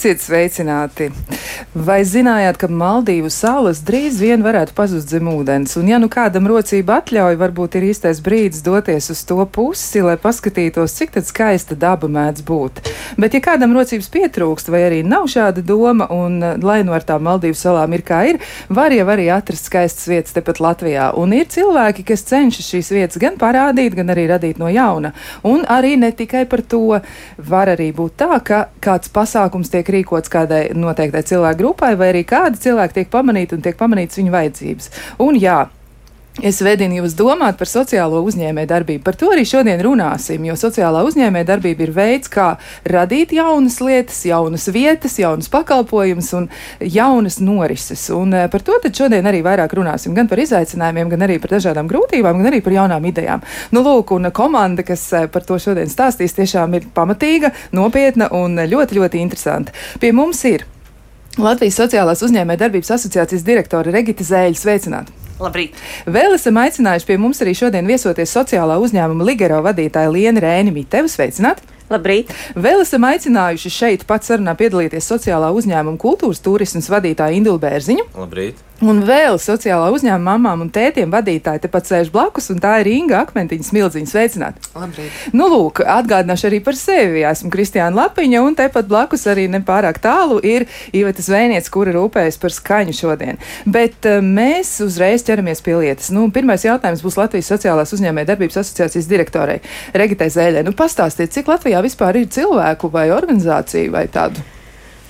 Esiet sveicināti! Vai zinājāt, ka Maldīvu salas drīz vien varētu pazust zem ūdens? Un, ja nu kādam rocība atļauj, varbūt ir īstais brīdis doties uz to pusi, lai paskatītos, cik skaista daba mēdz būt. Bet, ja kādam rocības pietrūkst, vai arī nav šāda doma, un lai nu ar tām Maldīvu salām ir kā ir, var jau arī atrast skaistas vietas tepat Latvijā. Un ir cilvēki, kas cenšas šīs vietas gan parādīt, gan arī radīt no jauna. Un arī ne tikai par to var arī būt tā, ka kāds pasākums tiek rīkots kādai noteiktai cilvēku grupai, vai arī kādi cilvēki tiek pamanīti un tiek pamanītas viņu vajadzības. Un jā, Es vedinu jūs domāt par sociālo uzņēmē darbību. Par to arī šodien runāsim, jo sociālā uzņēmē darbība ir veids, kā radīt jaunas lietas, jaunas vietas, jaunas pakalpojumus un jaunas norises. Un eh, par to tad šodien arī vairāk runāsim. Gan par izaicinājumiem, gan arī par dažādām grūtībām, gan arī par jaunām idejām. Nu, lūk, un komanda, kas eh, par to šodien stāstīs, tiešām ir pamatīga, nopietna un ļoti, ļoti interesanta. Pie mums ir Latvijas Sociālās uzņēmē darbības asociācijas direktore Regita Zēļa. Sveicināti! Labrīt! Vēl esam aicinājuši pie mums arī šodien viesoties sociālā uzņēmuma Ligero vadītāja Liena Rēni Mitevu. Sveicināti! Labrīt! Vēl esam aicinājuši šeit pat sarunā piedalīties sociālā uzņēmuma kultūras turismas vadītāju Indulu Bērziņu. Labrīt! Un vēl sociālā uzņēmuma mamām un tētiem vadītāji tepat sēž blakus, un tā ir Inga Akmentiņa smilziņa. Sveicināti! Labrīt! Nu, lūk, atgādināšu arī par sevi. Esmu Kristiāna Lapiņa, un tepat blakus arī nepārāk tālu ir Iveta Zvēniec, kura rūpējas par skaņu šodien. Bet uh, mēs uzreiz ķeramies pie lietas. Nu, pirmais jautājums būs Latvijas sociālās uzņēmē darbības asociācijas direktorei Regitai Zēļai. Nu, pastāstiet, cik Latvijā vispār ir cilvēku vai organizāciju vai tādu?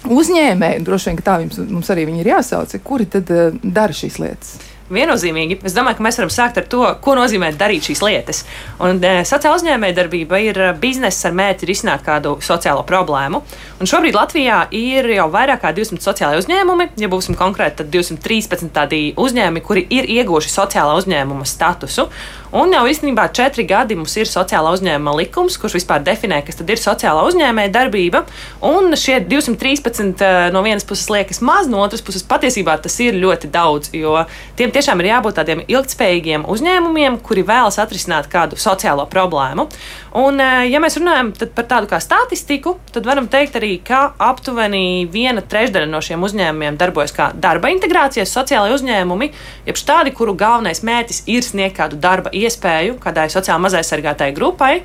Uzņēmēji, droši vien, tā jums, mums arī ir jāsauc, kuri tad uh, dara šīs lietas? viennozīmīgi. Es domāju, ka mēs varam sākt ar to, ko nozīmē darīt šīs lietas. Un, e, sociāla uzņēmējdarbība ir biznesa ar mērķi risināt kādu sociālo problēmu. Un šobrīd Latvijā ir jau vairāk kā 200 sociālai uzņēmumi. Ja būsim konkrēti, tad 213 tādi uzņēmumi, kuri ir ieguvuši sociālā uzņēmuma statusu. Un jau īstenībā četri gadi mums ir sociālā uzņēmuma likums, kurš vispār definē, kas tad ir sociālā uzņēmēja darbība. Un šie 213 eh, no vienas puses liekas maz, no otras puses patiesībā tas ir ļoti daudz, jo tiem tiešām ir jābūt tādiem ilgspējīgiem uzņēmumiem, kuri vēlas atrisināt kādu sociālo problēmu. Un, eh, ja mēs runājam par tādu kā statistiku, tad varam teikt arī, ka aptuveni viena trešdaļa no šiem uzņēmumiem darbojas kā darba integrācijas sociālai uzņēmumi, jeb tādi, kuru galvenais mērķis ir sniegt kādu darba iespēju kādai sociāli mazaisargātai grupai.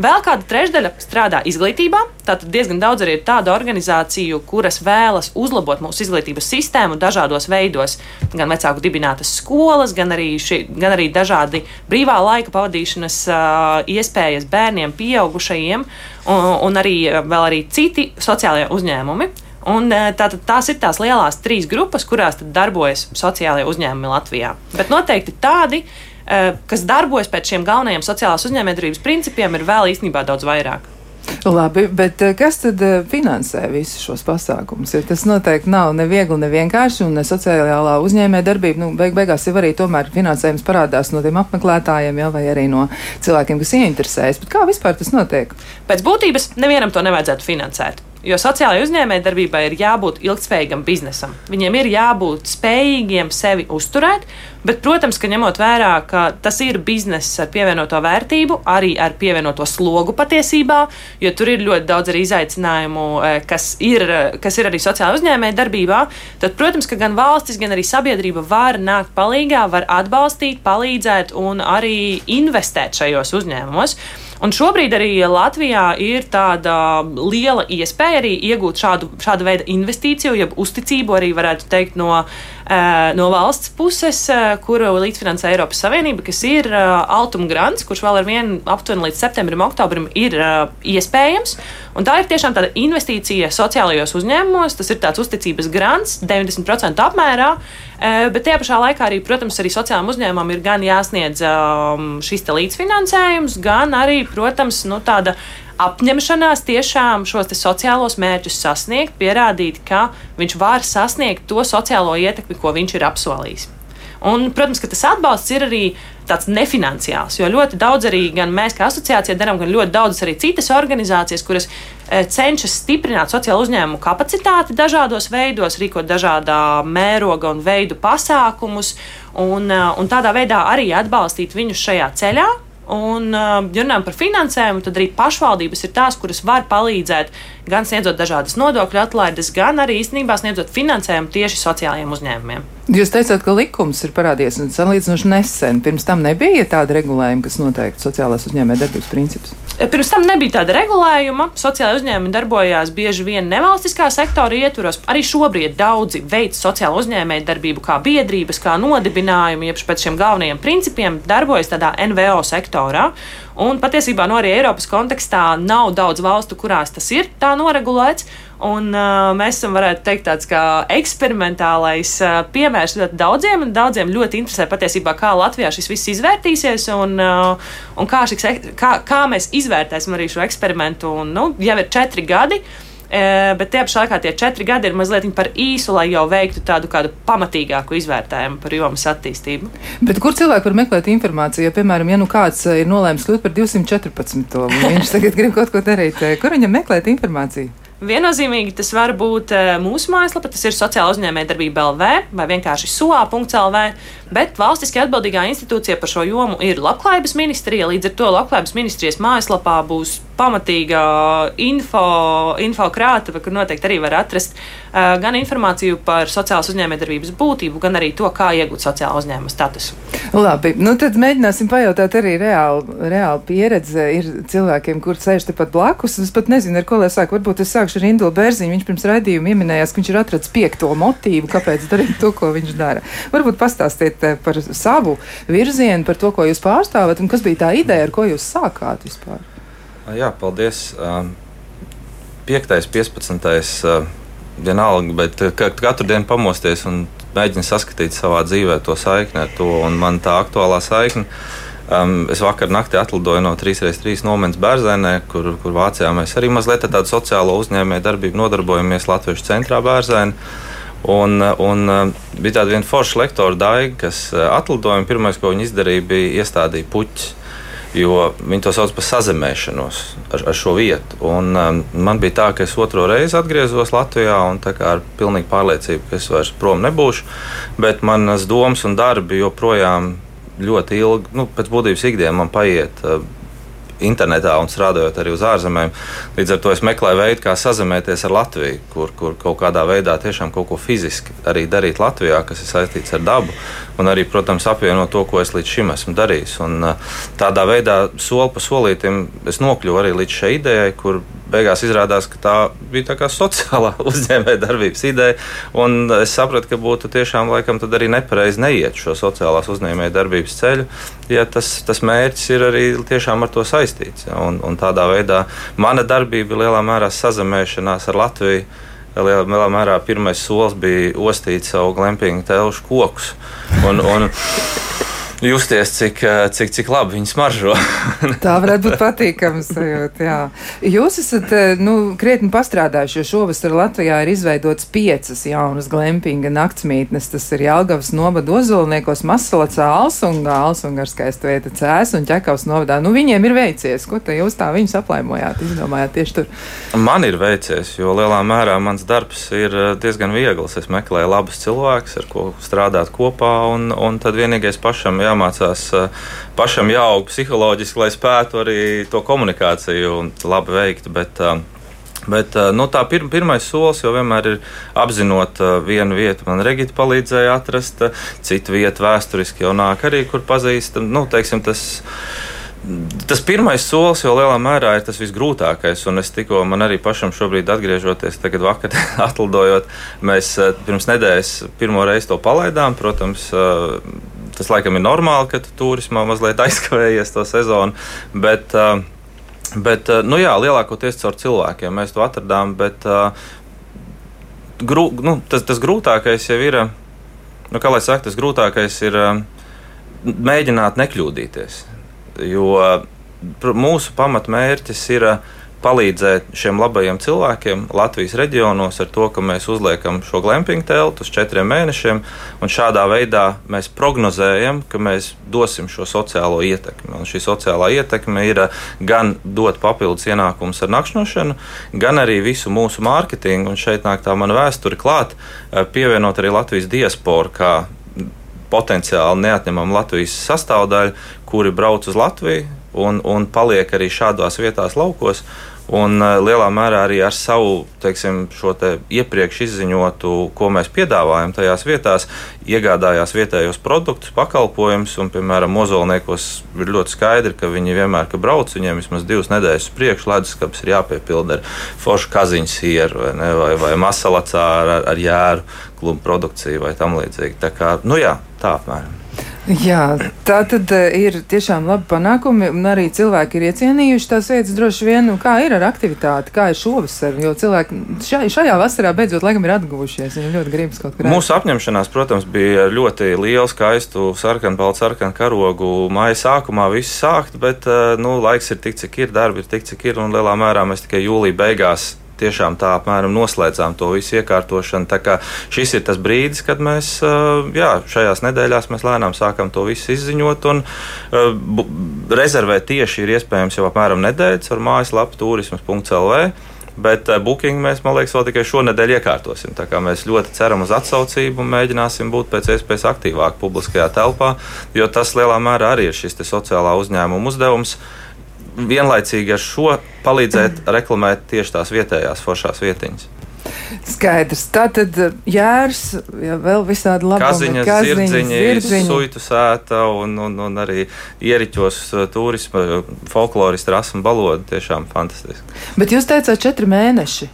Vēl kāda trešdaļa strādā izglītībā. Tātad diezgan daudz arī ir tādu organizāciju, kuras vēlas uzlabot mūsu izglītības sistēmu dažādos veidos. Gan vecāku dibinātas skolas, gan arī, ši, gan arī dažādi brīvā laika pavadīšanas uh, iespējas bērniem, pieaugušajiem, un, un arī vēl arī citi sociālie uzņēmumi. Un, tātad, tās ir tās lielās trīs grupas, kurās darbojas sociālajie uzņēmumi Latvijā. Bet noteikti tādi, kas darbojas pēc šiem galvenajiem sociālās uzņēmējdarbības principiem, ir vēl īstenībā daudz vairāk. Labi, bet eh, kas tad eh, finansē visus šos pasākumus? Jo tas noteikti nav ne viegli, ne vienkārši, un ne sociālā uzņēmē darbība, nu, beig beigās jau arī tomēr finansējums parādās no tiem apmeklētājiem, jau vai arī no cilvēkiem, kas ieinteresējas. Bet kā vispār tas notiek? Pēc būtības nevienam to nevajadzētu finansēt. Jo sociālajai uzņēmējdarbībai ir jābūt ilgspējīgam biznesam. Viņiem ir jābūt spējīgiem sevi uzturēt, bet, protams, ka ņemot vērā, ka tas ir bizness ar pievienoto vērtību, arī ar pievienoto slogu patiesībā, jo tur ir ļoti daudz arī izaicinājumu, e, kas ir, kas ir arī sociālajā uzņēmējdarbībā, tad, protams, ka gan valstis, gan arī sabiedrība var nākt palīdzīgā, var atbalstīt, palīdzēt un arī investēt šajos uzņēmumos. Un šobrīd arī Latvijā ir tāda liela iespēja arī iegūt šādu, šādu veidu investīciju, jeb uzticību arī varētu teikt no, eh, no valsts puses, eh, kuru līdzfinansē Eiropas Savienība, kas ir eh, Altuma grants, kurš vēl ar vienu aptuveni līdz septembrim, oktobrim ir iespējams. Un tā ir tiešām tāda investīcija sociālajos uzņēmumos, tas ir tāds uzticības grants 90% apmērā, bet tajā pašā laikā arī, protams, arī sociālajiem uzņēmumam ir gan jāsniedz šis līdzfinansējums, gan arī protams, nu, tāda apņemšanās tiešām šos sociālos mērķus sasniegt, pierādīt, ka viņš var sasniegt to sociālo ietekmi, ko viņš ir apsolījis. Un, protams, ka tas atbalsts ir arī tāds nefinanciāls, jo ļoti daudz arī mēs, kā asociācija, darām, gan ļoti daudz arī citas organizācijas, kuras e, cenšas stiprināt sociālo uzņēmumu kapacitāti dažādos veidos, rīkot dažādā mēroga un veidu pasākumus, un, e, un tādā veidā arī atbalstīt viņus šajā ceļā Un, ja runājam par finansējumu, tad arī pašvaldības ir tās, kuras var palīdzēt gan sniedzot dažādas nodokļu atlaides, gan arī īstenībā sniedzot finansējumu tieši sociālajiem uzņēmumiem. Jūs teicāt, ka likums ir parādījies salīdzinoši nesen. Pirms tam nebija tāda regulējuma, kas noteikti sociālās uzņēmējdarbības principus. Pirms tam nebija tāda regulējuma. Sociālai uzņēmumi darbojās bieži vien nevalstiskā sektora ietvaros. Arī šobrīd daudzi veids sociālo uzņēmējdarbību kā biedrības, kā nodibinājumu, jeb pēc šiem galvenajiem principiem darbojas tādā NVO sektorā. Un patiesībā no arī Eiropas kontekstā nav daudz valstu, kurās tas ir tā noregulēts. Un, uh, mēs esam, varētu teikt, tāds kā eksperimentālais uh, piemērs daudziem, daudziem ļoti interesē patiesībā, kā Latvijā šis viss izvērtīsies un, uh, un kā, šiks, kā, kā mēs izvērtēsim arī šo eksperimentu. Un, nu, jau ir četri gadi. Uh, bet tie pašā laikā tie četri gadi ir mazliet par īsu, lai jau veiktu tādu kādu pamatīgāku izvērtējumu par jomas attīstību. Bet kur cilvēki var meklēt informāciju? Ja, piemēram, ja nu kāds ir nolēmis kļūt par 214. un viņš tagad grib kaut ko darīt, kur viņam meklēt informāciju? Viennozīmīgi tas var būt mūsu mājaslapa, tas ir sociāla uzņēmējdarbība LV vai vienkārši suā.lv, bet valstiski atbildīgā institūcija par šo jomu ir Labklājības ministrija. Līdz ar to Labklājības ministrijas mājaslapā būs pamatīga info, info krātuve, kur noteikti arī var atrast uh, gan informāciju par sociālās uzņēmējdarbības būtību, gan arī to, kā iegūt sociālo uzņēmumu statusu. Labi, nu tad mēģināsim pajautāt arī reāli, reāli pieredze ir cilvēkiem, kur sēž tepat blakus. Es pat nezinu, ar ko lai sāku. Varbūt es sākšu ar Indulu Bērziņu. Viņš pirms raidījuma ieminējās, ka viņš ir atradzis piekto motīvu, kāpēc darīt to, ko viņš dara. Varbūt pastāstiet par savu virzienu, par to, ko jūs pārstāvat un kas bija tā ideja, ar ko jūs sākāt vispār. Jā, paldies. 5. 15. vienalga, bet katru dienu pamosties un mēģināt saskatīt savā dzīvē to saikni ar to. Man tā aktuālā saikne. Um, es vakar naktī atlidoju no 3x3 nometnes Bērzēnē, kur, kur Vācijā mēs arī mazliet tādu sociālo uzņēmēju darbību nodarbojamies Latvijas centrā Bērzēnē. Un, un bija tāda viena forša lektora daiga, kas atlidojumu pirmais, ko viņa izdarīja, bija iestādīt puķus jo viņi to sauc par sazemēšanos ar, ar šo vietu. Un, um, man bija tā, ka es otro reizi atgriezos Latvijā un ar pilnīgu pārliecību, ka es vairs prom nebūšu, bet manas domas un darbi joprojām ļoti ilgi, nu, pēc būtības ikdienā man paiet. Uh, internetā un strādājot arī uz ārzemēm. Līdz ar to es meklēju veidu, kā sazināties ar Latviju, kur, kur kaut kādā veidā tiešām kaut ko fiziski arī darīt Latvijā, kas ir saistīts ar dabu, un arī, protams, apvienot to, ko es līdz šim esmu darījis. Un, tādā veidā soli pa solītam es nokļuvu arī līdz šai idejai, kur beigās izrādās, ka tā bija tā sociālā uzņēmējdarbības ideja. Es sapratu, ka būtu tiešām laikam arī nepareizi neiet šo sociālās uzņēmējdarbības ceļu, ja tas, tas mērķis ir arī tiešām ar to saistīts. Ja? Un, un tādā veidā mana darbība lielā mērā sazemēšanās ar Latviju. Lielā, lielā mērā pirmais solis bija ostīt savu glampingu telšu kokus. Un, un, justies, cik, eh, cik, cik labi viņi smaržo. Tā varētu būt patīkama sajūta. Jā. Jūs esat eh, nu, krietni pastrādājuši, jo šovasar Latvijā ir izveidotas piecas jaunas glampinga naktsmītnes. Tas ir Jelgavas novada ozolniekos, Masalacā, Alsungā, Alsungā ar skaistu vietu cēs un ķekavas novadā. Nu, viņiem ir veicies. Ko te jūs tā viņus aplaimojāt, izdomājāt tieši tur? Man ir veicies, jo lielā mērā mans darbs ir eh, diezgan viegls. Es meklēju labus cilvēkus, ar ko strādāt kopā, un, un tad vienīgais pašam jā, jāmācās eh, pašam jāaug psiholoģiski, lai spētu arī to komunikāciju labi veikt. Bet, eh, Bet eh, nu, tā pir, pirmais solis jau vienmēr ir apzinot vienu vietu. Man Regita palīdzēja atrast, citu vietu vēsturiski jau nāk arī, kur pazīstam. Nu, teiksim, tas, Tas pirmais solis jau lielā mērā ir tas visgrūtākais, un es tikko man arī pašam šobrīd atgriežoties, tagad vakar atlidojot, mēs pirms nedēļas pirmo reizi to palaidām. Protams, tas laikam ir normāli, ka turismā mazliet aizkavējies to sezonu. Bet, uh, bet uh, nu jā, lielākoties caur cilvēkiem mēs to atradām. Bet, uh, grū, nu, tas, tas grūtākais jau ir, nu, kā lai saka, tas grūtākais ir mēģināt nekļūdīties. Jo mūsu pamatmērķis ir palīdzēt šiem labajiem cilvēkiem Latvijas reģionos ar to, ka mēs uzliekam šo glamping teltu uz četriem mēnešiem, un šādā veidā mēs prognozējam, ka mēs dosim šo sociālo ietekmi. Un šī sociālā ietekme ir gan dot papildus ienākumus ar nakšņošanu, gan arī visu mūsu mārketingu, un šeit nāk tā mana vēsture klāt, pievienot arī Latvijas diasporu kā potenciāli neatņemama Latvijas sastāvdaļa, kuri brauc uz Latviju un, un paliek arī šādās vietās laukos. Un uh, lielā mērā arī ar savu teiksim, te iepriekš izziņotu, ko mēs piedāvājam tajās vietās, iegādājās vietējos produktus, pakalpojumus. Piemēram, mozolniekos ir ļoti skaidri, ka viņi vienmēr, kad brauc, viņiem vismaz divas nedēļas priekš leduskapis ir jāpiepilda ar foršu kaziņu sieru vai, ne, vai, vai masalacā ar, ar jēru klubu produkciju vai tam līdzīgi. Tā kā, nu jā, tā apmēram. Jā, tā tad eh, ir tiešām labi panākumi, un arī cilvēki ir iecienījuši tās vietas droši vien. Nu, kā ir ar aktivitāti, kā ir šovasar? Jo cilvēki šajā, šajā vasarā beidzot laikam ir atguvušies. Viņi ļoti gribas kaut kur. Mūsu apņemšanās, protams, bija ļoti liela, skaistu sarkanu, baltu sarkanu karogu. Māja sākumā viss sākt, bet eh, nu, laiks ir tik, cik ir, darbi ir tik, cik ir, un lielā mērā mēs tikai jūlija beigās tiešām tā apmēram noslēdzām to visu iekārtošanu. Tā kā šis ir tas brīdis, kad mēs jā, šajās nedēļās mēs lēnām sākam to visu izziņot. Un, rezervēt tieši ir iespējams jau apmēram nedēļas ar mājaslapu turismas.lv. Bet uh, booking mēs, man liekas, vēl tikai šonadēļ iekārtosim. Mēs ļoti ceram uz atsaucību un mēģināsim būt pēc iespējas aktīvāk publiskajā telpā, jo tas lielā mērā arī ir šis sociālā uzņēmuma uzdevums. Vienlaicīgi ar šo palīdzēt reklamēt tieši tās vietējās foršās vietiņas. Skaidrs. Tā tad eh, jērs, ja vēl visādi labi. Kaziņas, kaziņas zirdziņi, zirdziņi. suitu sēta un, un, un arī ieriķos eh, turisma, folkloristu rasmu balodu. Tiešām fantastiski. Bet jūs teicāt četri mēneši.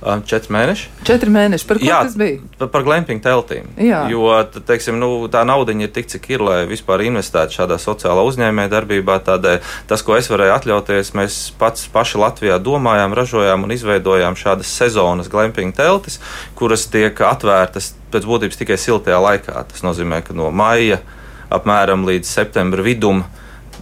Četri mēneši. Četri mēneši. Par ko Jā, tas bija? Par, par glamping teltīm. Jā. Jo teiksim, nu, tā nauda ir tik, cik ir, lai vispār investētu šādā sociālā uzņēmējdarbībā. Tādēļ tas, ko es varēju atļauties, mēs pats paši Latvijā domājām, ražojām un izveidojām šādas sezonas glamping teltis, kuras tiek atvērtas pēc būtības tikai siltajā laikā. Tas nozīmē, ka no maija apmēram līdz septembra vidum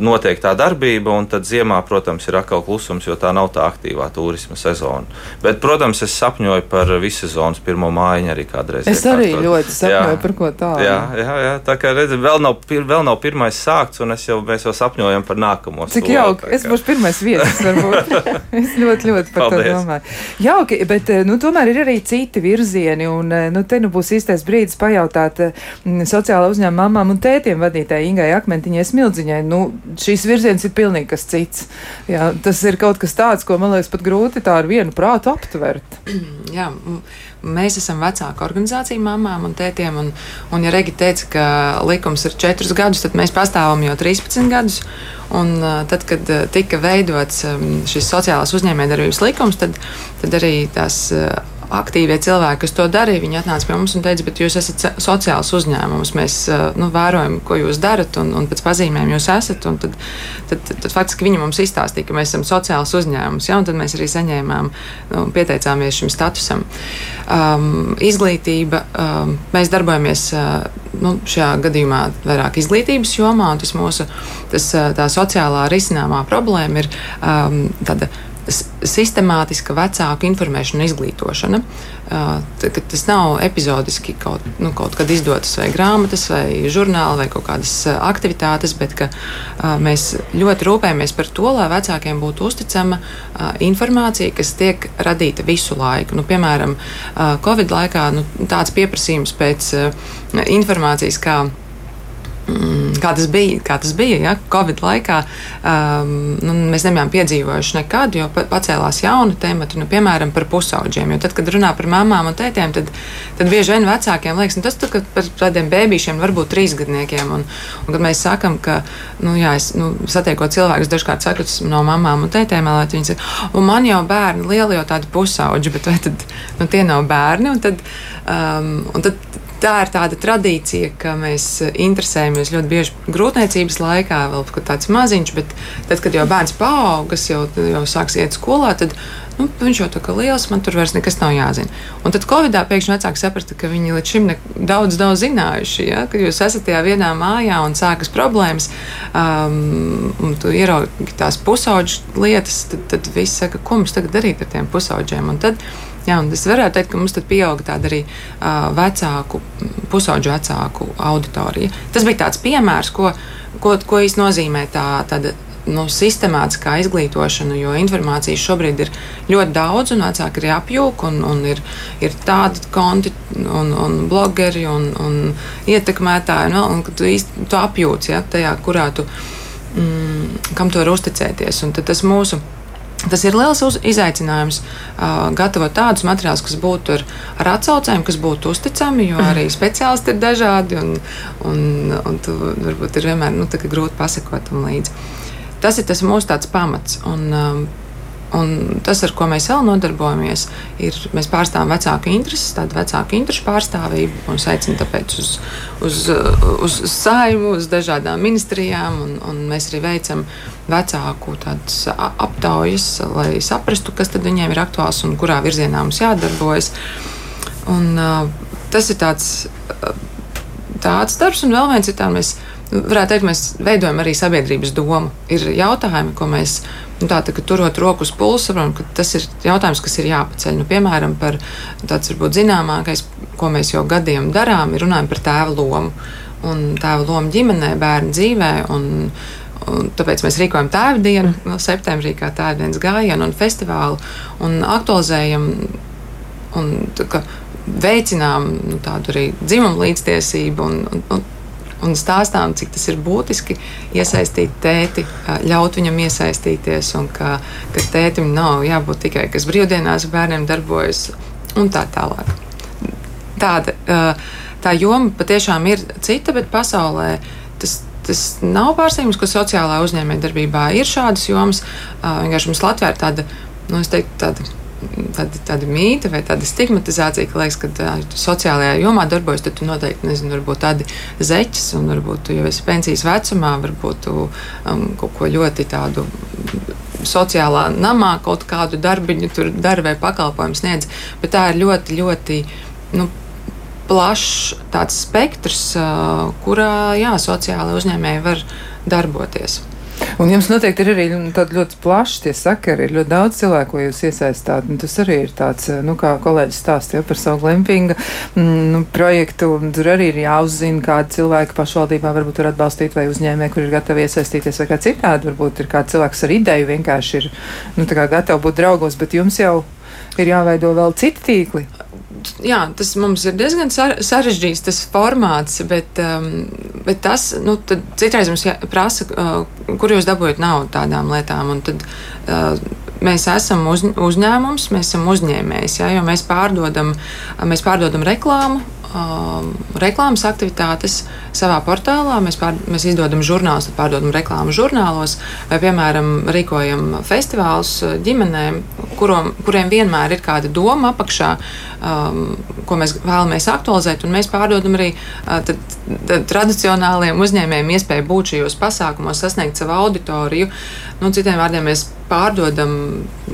notiek tā darbība, un tad ziemā, protams, ir atkal klusums, jo tā nav tā aktīvā turisma sezona. Bet, protams, es sapņoju par visu sezonas pirmo mājiņu arī kādreiz. Es arī ļoti sapņoju jā, par ko tādu. Jā, jā, jā, tā kā redzat, vēl nav, vēl nav pirmais sākts, un jau, mēs jau sapņojam par nākamo. Cik jauki, es būšu pirmais viesis, varbūt. es ļoti, ļoti par Paldies. to domāju. Jauki, bet, eh, nu, tomēr ir arī citi virzieni, un, eh, nu, te nu būs īstais brīdis pajautāt mm, sociāla uzņēmuma mamām un tētiem vadītāji Ingai Akmentiņai Smildziņai. Nu, šīs virziens ir pilnīgi kas cits. Jā, tas ir kaut kas tāds, ko man liekas pat grūti tā ar vienu prātu aptvert. Jā, mēs esam vecāka organizācija mamām un tētiem. Un, un ja Regi teica, ka likums ir 4 gadus, tad mēs pastāvam jau 13 gadus. Un, tad, kad tika veidots šis sociālās uzņēmējdarbības likums, tad, tad arī tās. Uh, aktīvie cilvēki, kas to darīja, viņi atnāca pie mums un teica, bet jūs esat sociāls uzņēmums, mēs nu, vērojam, ko jūs darat, un, un pēc pazīmēm jūs esat. Tad, tad, tad, tad faktiski viņi mums izstāstīja, ka mēs esam sociāls uzņēmums, ja, un tad mēs arī saņēmām, nu, pieteicāmies šim statusam. Um, izglītība, um, mēs darbojamies uh, nu, šajā gadījumā vairāk izglītības jomā, un tas mūsu tas, tā sociālā risināmā problēma ir um, tāda sistemātiska vecāku informēšana un izglītošana. Tas nav epizodiski kaut, nu, kaut kad izdotas vai grāmatas, vai žurnāli, vai kaut kādas aktivitātes, bet mēs ļoti rūpējamies par to, lai vecākiem būtu uzticama informācija, kas tiek radīta visu laiku. Nu, piemēram, Covid laikā nu, tāds pieprasījums pēc informācijas, kā kā tas bija, kā tas bija ja? Covid laikā, um, nu, mēs nebijām piedzīvojuši nekad, jo pacēlās jauni temati, nu, piemēram, par pusauģiem. Jo tad, kad runā par mamām un tētiem, tad, tad bieži vien vecākiem liekas, nu, tas ir par tādiem bērniem, varbūt trīsgadniekiem. Un, un kad mēs sakām, ka, nu, jā, es nu, satiekot cilvēkus, dažkārt saku, tas no mamām un tētiem, lai viņi saka, un man jau bērni lieli jau tādi pusauģi, bet vai tad nu, tie nav bērni? Un tad, um, un tad tā ir tāda tradīcija, ka mēs interesējamies ļoti bieži grūtniecības laikā, vēl tāds maziņš, bet tad, kad jau bērns paaugas, jau, jau sāks iet skolā, tad nu, viņš jau tā kā liels, man tur vairs nekas nav jāzina. Un tad Covidā pēkšņi vecāki saprata, ka viņi līdz šim daudz, daudz zinājuši, ja? ka jūs esat tajā vienā mājā un sākas problēmas, um, un tu ieraugi tās pusauģu lietas, tad, tad viss saka, ko mums tagad darīt ar tiem pusauģiem. Un tad, Jā, un es varētu teikt, ka mums tad pieauga tāda arī uh, vecāku, pusauģu vecāku auditorija. Tas bija tāds piemērs, ko, ko, ko īstenībā nozīmē tā tāda nu, sistemātiskā izglītošana, jo informācijas šobrīd ir ļoti daudz, un vecāki ir apjūk, un, un ir, ir tādi konti, un, un blogeri, un, un ietekmētāji, nu, un tu īsti tu apjūci ja, tajā, kurā tu, mm, kam tu vari uzticēties. Un tas mūsu Tas ir liels izaicinājums uh, gatavot tādus materiālus, kas būtu ar, ar atsaucēm, kas būtu uzticami, jo arī speciālisti ir dažādi un, un, un tu varbūt ir vienmēr nu, grūti pasakot tam līdzi. Tas ir tas mūsu pamats. Un, um, Un tas, ar ko mēs vēl nodarbojamies, ir mēs pārstāvam vecāku intereses, tādu vecāku interesu pārstāvību. Mums aicina tāpēc uz, uz, uz saimu, uz dažādām ministrijām, un, un mēs arī veicam vecāku aptaujas, lai saprastu, kas tad viņiem ir aktuāls un kurā virzienā mums jādarbojas. Un, uh, tas ir tāds, tāds darbs, un vēl viens ir tāds, varētu teikt, mēs veidojam arī sabiedrības domu. Ir jautājumi, ko mēs Nu, tā, tā, turot roku uz pulsa, saprotam, ka tas ir jautājums, kas ir jāpaceļ. Nu, piemēram, par tāds varbūt zināmākais, ko mēs jau gadiem darām, ir runājam par tēva lomu. Un tēva lomu ģimenē, bērnu dzīvē. Un, un tāpēc mēs rīkojam tēva dienu, no septembrī, kā tēva dienas gājienu un festivālu, un aktualizējam un tā, veicinām nu, tādu arī dzimumu līdztiesību. Un, un, un, un stāstām, cik tas ir būtiski iesaistīt tēti, ļaut viņam iesaistīties, un ka, ka tētim nav jābūt tikai kas brīvdienās bērniem darbojas un tā tālāk. Tāda, tā joma patiešām ir cita, bet pasaulē tas tas nav pārsteigums, ka sociālā uzņēmējdarbībā ir šādas jomas. Vienkārši mums Latvijā ir tāda, nu, teiktu, tāda tāda, tāda mīta vai tāda stigmatizācija, ka liekas, ka uh, sociālajā jomā darbojas, tad tu noteikti nezini, varbūt tādi zeķis, un varbūt tu jau esi pensijas vecumā, varbūt tu um, kaut ko ļoti tādu. Sociālā namā kaut kādu darbiņu tur dara vai pakalpojumu sniedz, bet tā ir ļoti, ļoti nu, plašs spektrs, kurā jā, sociālai uzņēmēji var darboties. Un jums noteikti ir arī nu, ļoti plaši tie sakari, ir ļoti daudz cilvēku, ko jūs iesaistāt. Un tas arī ir tāds, nu, kā kolēģis stāstīja par savu glempinga mm, nu, projektu. Tur arī ir jāuzzina, kādi cilvēki pašvaldībā varbūt var atbalstīt vai uzņēmē, kur ir gatavi iesaistīties vai kā citādi. Varbūt ir kāds cilvēks ar ideju vienkārši ir nu, gatavi būt draugos, bet jums jau ir jāveido vēl citi tīkli jā, tas mums ir diezgan sarežģīts tas formāts, bet, um, bet tas nu, citreiz mums jā, prasa, uh, kur jūs dabūjat naudu tādām lietām. Tad, uh, Mēs esam uz, uzņēmums, mēs esam uzņēmējs, ja, jo mēs pārdodam, mēs pārdodam reklāmu, um, reklāmas aktivitātes savā portālā. Mēs, pār, mēs izdodam žurnālus, tad pārdodam reklāmu žurnālos, vai, piemēram, rīkojam festivālus uh, ģimenēm, kurom, kuriem vienmēr ir kāda doma apakšā, um, ko mēs vēlamies aktualizēt. Mēs pārdodam arī uh, tad, tad tradicionāliem uzņēmējiem iespēju būt šajos pasākumos, sasniegt savu auditoriju. Nu, citiem vārdiem mēs pārdodam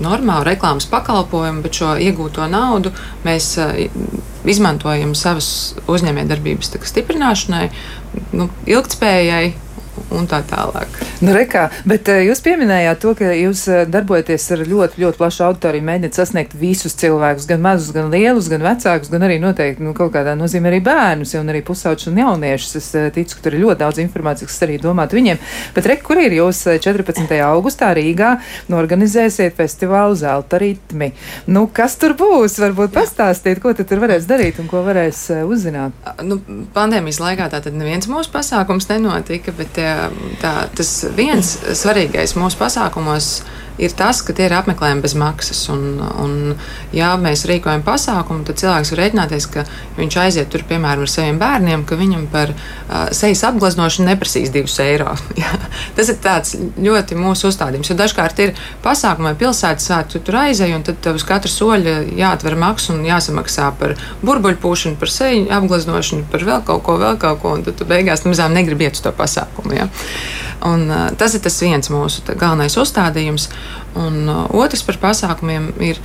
normālu reklāmas pakalpojumu, bet šo iegūto naudu mēs uh, izmantojam savas uzņēmējdarbības stiprināšanai, nu, ilgspējai un tā tālāk. Nu, rekā, bet uh, jūs pieminējāt to, ka jūs uh, darbojaties ar ļoti, ļoti plašu auditoriju, mēģināt sasniegt visus cilvēkus, gan mazus, gan lielus, gan vecākus, gan arī noteikti nu, kaut kādā nozīmē arī bērnus, un arī pusauģus un jauniešus. Es uh, ticu, ka tur ir ļoti daudz informācijas, kas arī domātu viņiem. Bet re, kur ir jūs 14. augustā Rīgā norganizēsiet festivālu Zelta ritmi? Nu, kas tur būs? Varbūt pastāstiet, ko tur varēs darīt un ko varēs uzzināt. Nu, pandēmijas laikā tā tad neviens mūsu pasākums nenotika, bet tā, tas viens svarīgais mūsu pasākumos ir tas, ka tie ir apmeklējumi bez maksas. Un, un, ja mēs rīkojam pasākumu, tad cilvēks var rēķināties, ka viņš aiziet tur, piemēram, ar saviem bērniem, ka viņam par uh, sejas apgleznošanu neprasīs 2 eiro. Tas ir tāds ļoti mūsu uzstādījums. Jo dažkārt ir pasākumi vai pilsētas svētki, tu tur aizej, un tad tev uz katra soļa jāatver maksu un jāsamaksā par burbuļpūšanu, par seju apgleznošanu, par vēl kaut ko, vēl kaut ko, un tad tu beigās nemazām negribi iet uz to pasākumu. Ja? Un, uh, tas ir tas viens mūsu galvenais uzstādījums. Un uh, otrs par pasākumiem ir.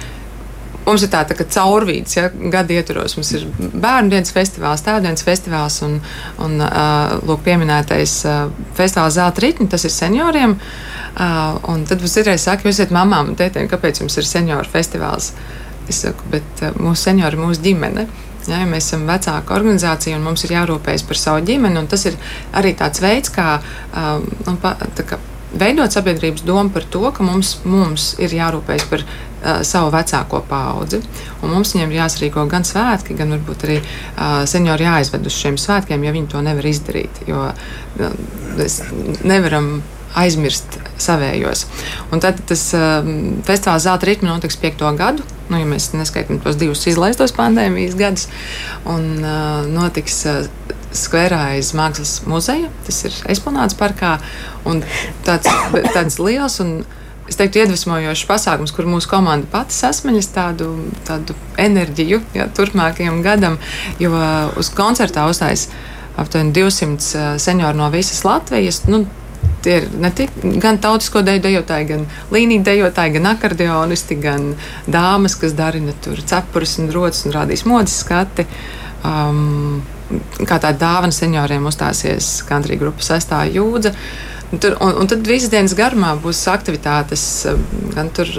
Mums ir tāda tā caurvīds, ja gada ietvaros. Mums ir bērnu dienas festivāls, tēvdienas festivāls un, un uh, lūk, pieminētais uh, festivāls Zelta ritmi, tas ir senioriem. Uh, un tad mums ir arī saka, jūs esat mamām un tētiem, kāpēc jums ir senioru festivāls? Es saku, bet uh, mūsu seniori ir mūsu ģimene. Ja, mēs esam vecāka organizācija un mums ir jārūpējas par savu ģimeni. Tas ir arī tāds veids, kā, um, pa, tā kā veidot sabiedrības domu par to, ka mums, mums ir jārūpējas par uh, savu vecāko paudzi. Mums viņiem ir jāsarīko gan svētki, gan varbūt arī uh, seniori jāizved uz šiem svētkiem, ja viņi to nevar izdarīt. Jo uh, mēs nevaram aizmirst savējos. Un tad tas uh, festivāls zelta ritmi notiks piekto gadu. Nu, ja mēs neskaitām tos divus izlaistos pandēmijas gadus, un uh, notiks uh, skverā aiz mākslas muzeja. Tas ir eksponāts parkā tāds, tāds liels. Un, Es teiktu, iedvesmojošs pasākums, kur mūsu komanda pati sasmaļas tādu, tādu enerģiju ja, turpmākajam gadam, jo uz koncertā uzstājas aptuveni 200 senioru no visas Latvijas. Nu, Tie ir ne tikai gan tautisko deju dejotāji, gan līniju dejotāji, gan akordeonisti, gan dāmas, kas darina tur cepures un rotas un rādīs modes skati. Um, kā tāda dāvana senioriem uzstāsies country grupas sestā jūdza. Tur, un, un tad visas dienas garumā būs aktivitātes, gan tur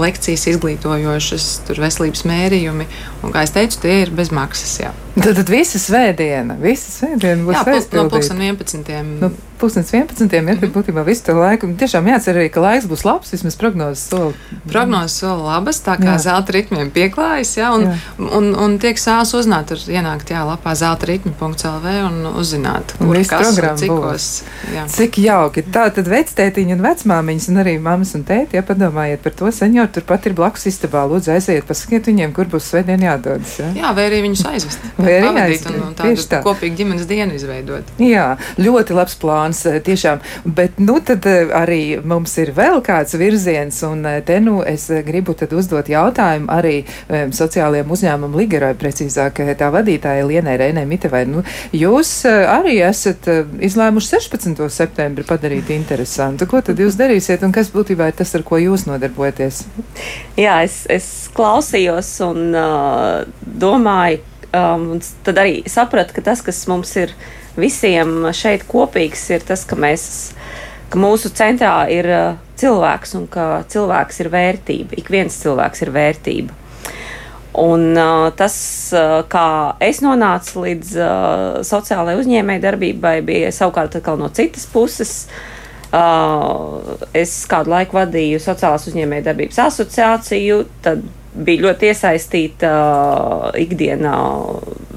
lekcijas izglītojošas, tur veselības mērījumi. Un, kā jau teicu, tie ir bez maksas. Jā. Tad, tad visa svētdiena, visa svētdiena būs aizpildīta. No pusdien 11. No pusdienas 11. Ja, tad būtībā visu to laiku. Tiešām jācer arī, ka laiks būs labs, vismaz prognozes sola. Prognozes sola labas, tā kā jā. zelta ritmiem pieklājas, jā, un, jā. un, un, un tiek sāls uzzināt, tur ienākt, jā, lapā zelta ritmi.lv un uzzināt, kur Viss kas un cikos. Jā. Cik jauki. Tā tad vectētiņi un vecmāmiņas un arī mammas un tēti, ja padomājiet par to, senjori, turpat ir blakus istabā, lūdzu aiziet, pasakiet viņiem, kur būs svētdien jādodas. Jā, jā vai arī viņus aizvest vai arī aizvest. Un, un tādu tā. kopīgu ģimenes dienu izveidot. Jā, ļoti labs plāns eh, tiešām. Bet nu tad eh, arī mums ir vēl kāds virziens, un eh, te nu es gribu tad uzdot jautājumu arī um, sociālajiem uzņēmumam Ligerai, precīzāk tā vadītāja Lienai Reinē Mitevai. Nu, jūs arī esat izlēmuši 16. septembri padarīt interesantu. Ko tad jūs darīsiet un kas būtībā ir tas, ar ko jūs nodarbojaties? Jā, es, es klausījos un uh, domāju, um, tad arī sapratu, ka tas, kas mums ir visiem šeit kopīgs, ir tas, ka, mēs, ka mūsu centrā ir uh, cilvēks un ka cilvēks ir vērtība. Ik viens cilvēks ir vērtība. Un, uh, tas, uh, kā es nonācu līdz uh, sociālajai uzņēmēji darbībai, bija savukārt no citas puses. Uh, es kādu laiku vadīju Sociālās uzņēmēju darbības asociāciju, tad bija ļoti iesaistīta uh, ikdienā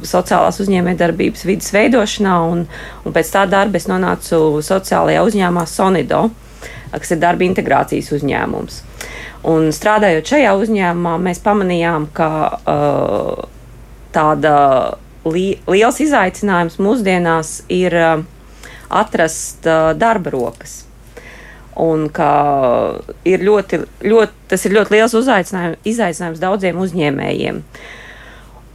sociālās uzņēmējdarbības vidas veidošanā, un, un pēc tā darba es nonācu sociālajā uzņēmumā Sonido, kas ir darba integrācijas uzņēmums. Un strādājot šajā uzņēmumā, mēs pamanījām, ka uh, tāda li liels izaicinājums mūsdienās ir uh, atrast uh, darba rokas un ka ir ļoti, ļoti, tas ir ļoti liels izaicinājums daudziem uzņēmējiem.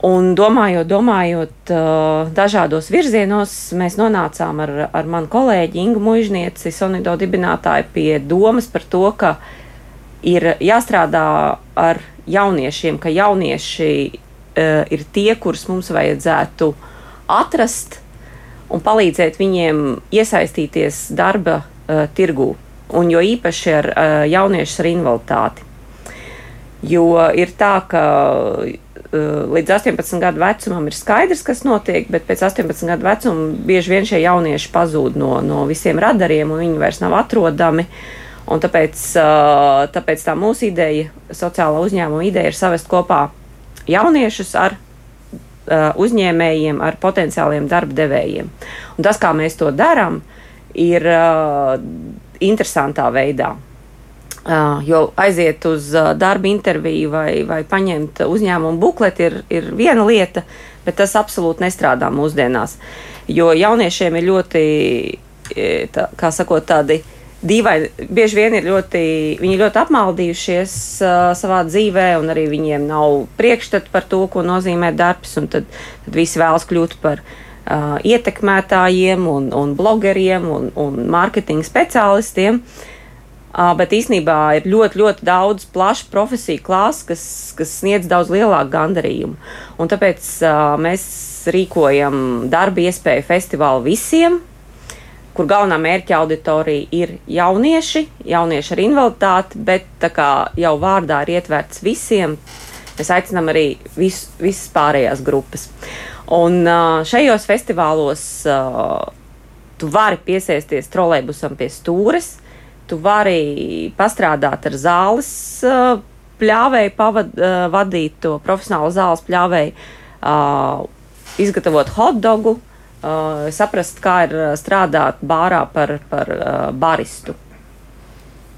Un domājot, domājot uh, dažādos virzienos, mēs nonācām ar, ar manu kolēģi Ingu Mužnieci, Sonido dibinātāju, pie domas par to, ka ir jāstrādā ar jauniešiem, ka jaunieši uh, ir tie, kurus mums vajadzētu atrast un palīdzēt viņiem iesaistīties darba uh, tirgū un jo īpaši ar uh, jauniešus ar invaliditāti. Jo ir tā, ka uh, līdz 18 gadu vecumam ir skaidrs, kas notiek, bet pēc 18 gadu vecuma bieži vien šie jaunieši pazūd no, no visiem radariem, un viņi vairs nav atrodami. Un tāpēc, uh, tāpēc tā mūsu ideja, sociālā uzņēmuma ideja, ir savest kopā jauniešus ar uzņēmējiem, ar potenciāliem darba devējiem. Un tas, kā mēs to darām, ir uh, interesantā veidā. Uh, jo aiziet uz uh, darba interviju vai, vai paņemt uzņēmumu bukleti ir, ir viena lieta, bet tas absolūti nestrādā mūsdienās. Jo jauniešiem ir ļoti, tā, kā sakot, tādi dīvaini, bieži vien ir ļoti, viņi ļoti apmaldījušies uh, savā dzīvē, un arī viņiem nav priekšstatu par to, ko nozīmē darbs, tad, tad visi vēlas kļūt par uh, ietekmētājiem, un, un blogeriem un, un mārketinga speciālistiem. Uh, bet īsnībā ir ļoti, ļoti daudz plašu profesiju klāsts, kas, kas sniedz daudz lielāku gandarījumu. Un tāpēc uh, mēs rīkojam darba iespēju festivālu visiem, kur galvenā mērķa auditorija ir jaunieši, jaunieši ar invaliditāti, bet kā jau vārdā ir ietverts visiem, mēs aicinām arī vis, visas pārējās grupas. Un šajos festivālos tu vari piesēsties trolēļbusam pie stūres, tu vari pastrādāt ar zāles pļāvēju, pavad, uh, vadīt to profesionālu zāles pļāvēju, izgatavot hotdogu, uh, saprast, kā ir strādāt bārā par, par uh, baristu.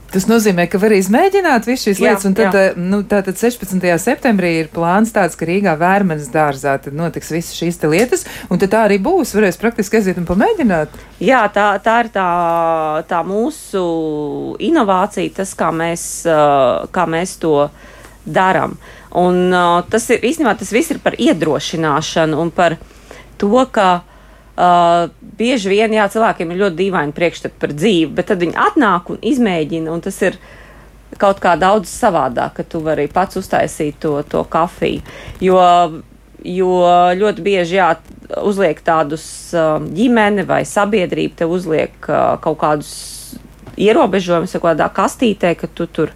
Tas nozīmē, ka var izmēģināt visu šīs Jā, lietas, un tad, jā. eh, nu, tātad 16. septembrī ir plāns tāds, ka Rīgā vērmenes dārzā tad notiks visas šīs te lietas, un tad tā arī būs, varēs praktiski aiziet un pamēģināt. Jā, tā, tā ir tā, tā mūsu inovācija, tas, kā mēs, kā mēs to darām. Un tas ir īstenībā tas viss ir par iedrošināšanu un par to, ka uh, bieži vien jā, cilvēkiem ir ļoti dīvaini priekšstati par dzīvi, bet tad viņi atnāk un izmēģina, un tas ir kaut kā daudz savādāk, ka tu vari pats uztaisīt to, to kafiju. Jo, jo ļoti bieži jā, uzliek tādus uh, ģimene vai sabiedrība, te uzliek uh, kaut kādus ierobežojumus, kaut kādā kastītē, ka tu tur,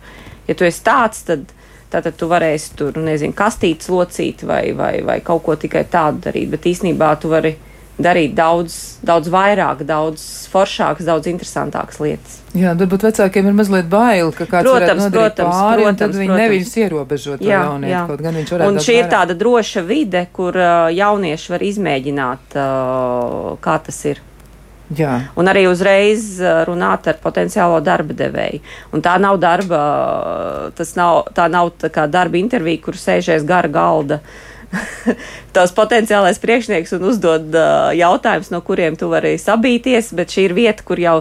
ja tu esi tāds, tad. Tātad tu varēsi tur, nezinu, kastītes locīt vai, vai, vai kaut ko tikai tādu darīt, bet īsnībā tu vari darīt daudz, daudz vairāk, daudz foršākas, daudz interesantākas lietas. Jā, varbūt vecākiem ir mazliet bail, ka kāds Protams, protams, pāri, un tad protams, viņi protams. neviļas ierobežot to jaunietu, kaut gan viņš varētu Un šī ir vairāk. tāda droša vide, kur uh, jaunieši var izmēģināt, uh, kā tas ir. Jā. Un arī uzreiz uh, runāt ar potenciālo darba devēju. Un tā nav darba, tas nav, tā nav tā kā darba intervija, kur sēžēs gara galda. Tās potenciālais priekšnieks un uzdod uh, jautājumus, no kuriem tu vari sabīties, bet šī ir vieta, kur jau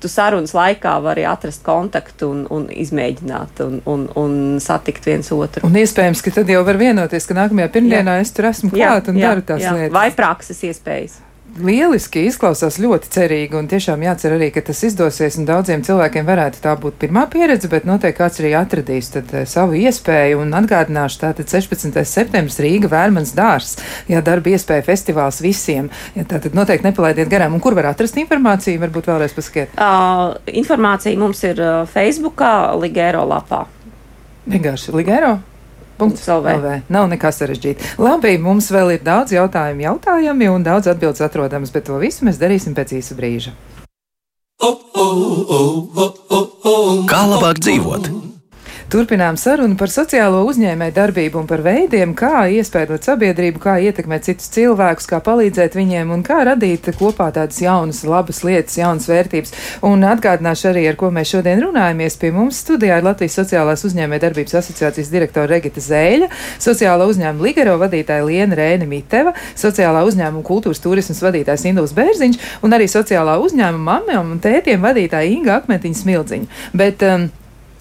tu sarunas laikā vari atrast kontaktu un, un izmēģināt un, un, un satikt viens otru. Un iespējams, ka tad jau var vienoties, ka nākamajā pirmdienā es tur esmu klāt un daru tās lietas. Vai prakses iespējas. Lieliski izklausās ļoti cerīgi, un tiešām jācer arī, ka tas izdosies, un daudziem cilvēkiem varētu tā būt pirmā pieredze, bet noteikti kāds arī atradīs tad, eh, savu iespēju, un atgādināšu tātad 16. septembris Rīga Vērmans dārs, jā, darba iespēja festivāls visiem, jā, tātad noteikti nepalaidiet garām, un kur var atrast informāciju, varbūt vēlreiz pasakiet. Uh, informācija mums ir Facebookā, Ligēro lapā. Vienkārši Ligero. Punkts LV. LV. Nav nekā sarežģīta. Labi, mums vēl ir daudz jautājumu, jautājumi un daudz atbildes atrodams, bet to visu mēs darīsim pēc īsa brīža. Kā labāk dzīvot? Turpinām sarunu par sociālo uzņēmēju darbību un par veidiem, kā iespējot sabiedrību, kā ietekmēt citus cilvēkus, kā palīdzēt viņiem un kā radīt kopā tādas jaunas, labas lietas, jaunas vērtības. Un atgādināšu arī, ar ko mēs šodien runājamies. Pie mums studijā ir Latvijas Sociālās uzņēmēju darbības asociācijas direktora Regita Zēļa, sociālā uzņēmuma Ligero vadītāja Liena Rēna Miteva, sociālā uzņēmuma kultūras turismas vadītājs Induls Bērziņš un arī sociālā uzņēmuma mamām un tētiem vadītāja Inga Akmetiņa Smildziņa. Bet, um,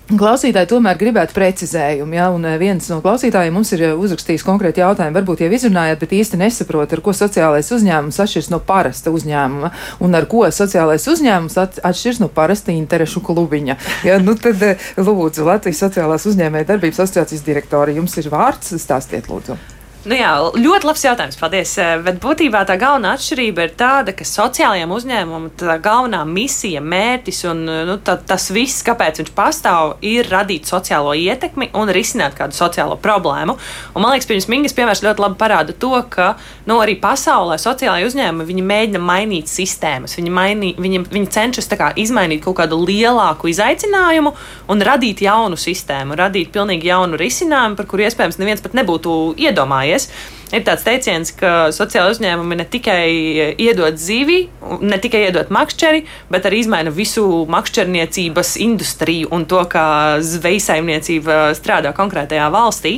Klausītāji tomēr gribētu precizējumu, ja, un eh, viens no klausītājiem mums ir eh, uzrakstījis konkrēti jautājumu, varbūt jau izrunājāt, bet īsti nesaprot, ar ko sociālais uzņēmums atšķiras no parasta uzņēmuma, un ar ko sociālais uzņēmums at, atšķiras no parasta interešu klubiņa. Ja, nu tad, eh, lūdzu, Latvijas sociālās uzņēmēja darbības asociācijas direktori, jums ir vārds, stāstiet, lūdzu. Nu jā, ļoti labs jautājums, paldies. Eh, Bet būtībā tā galvenā atšķirība ir tāda, ka sociālajiem uzņēmumam tā galvenā misija, mērķis un nu, tā, tas viss, kāpēc viņš pastāv, ir radīt sociālo ietekmi un risināt kādu sociālo problēmu. Un, man liekas, pirms Mingas piemērs ļoti labi parāda to, ka nu, arī pasaulē sociālajie uzņēmumi mēģina mainīt sistēmas. Viņi, mainī, viņi, viņi cenšas kā, izmainīt kaut kādu lielāku izaicinājumu un radīt jaunu sistēmu, radīt pilnīgi jaunu risinājumu, par kuru iespējams neviens pat nebūtu iedomājies. Ir tāds teiciens, ka sociāla uzņēmumi ne tikai iedod zivi, ne tikai iedod makšķeri, bet arī izmaina visu makšķerniecības industriju un to, kā zvejsaimniecība strādā konkrētajā valstī.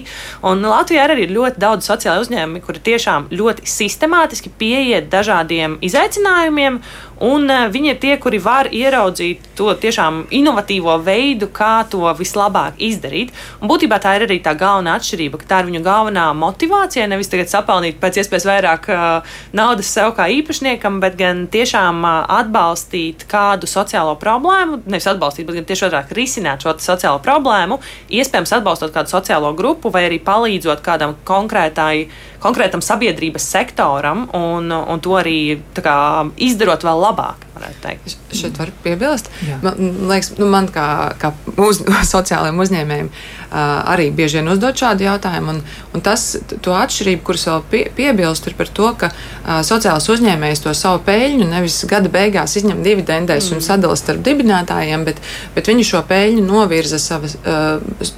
Un Latvijā arī ir ļoti daudz sociāla uzņēmumi, kuri tiešām ļoti sistemātiski pieiet dažādiem izaicinājumiem. Un uh, viņi ir tie, kuri var ieraudzīt to tiešām inovatīvo veidu, kā to vislabāk izdarīt. Un būtībā tā ir arī tā galvenā atšķirība, ka tā ir viņu galvenā motivācija. Nevis tagad sapelnīt pēc iespējas vairāk uh, naudas sev kā īpašniekam, bet gan tiešām uh, atbalstīt kādu sociālo problēmu. Nevis atbalstīt, bet gan tieši otrādi risināt šo sociālo problēmu. Iespējams, atbalstot kādu sociālo grupu vai arī palīdzot kādam konkrētai, konkrētam sabiedrības sektoram un, un to arī kā, izdarot vēl labāk. Šeit var piebilst. Jā. Man liekas, nu, man kā, kā uz, sociālajiem uzņēmējiem arī bieži vien uzdod šādu jautājumu. Un, un tas, to atšķirību, kuras vēl pie, piebilst, ir par to, ka sociālais uzņēmējs to savu peļņu nevis gada beigās izņem dividendēs mm. un sadala starp dibinātājiem, bet, bet viņi šo peļņu novirza savas,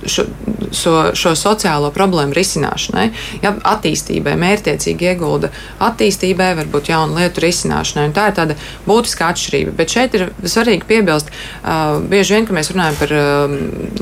šo, šo, šo sociālo problēmu risināšanai, ja, attīstībai, mērķiecīgi iegulda attīstībai, varbūt jaunu lietu risināšanai. Un tā ir tāda būtiska atšķirība. Bet šeit ir svarīgi piebilst, bieži vien, kad mēs runājam par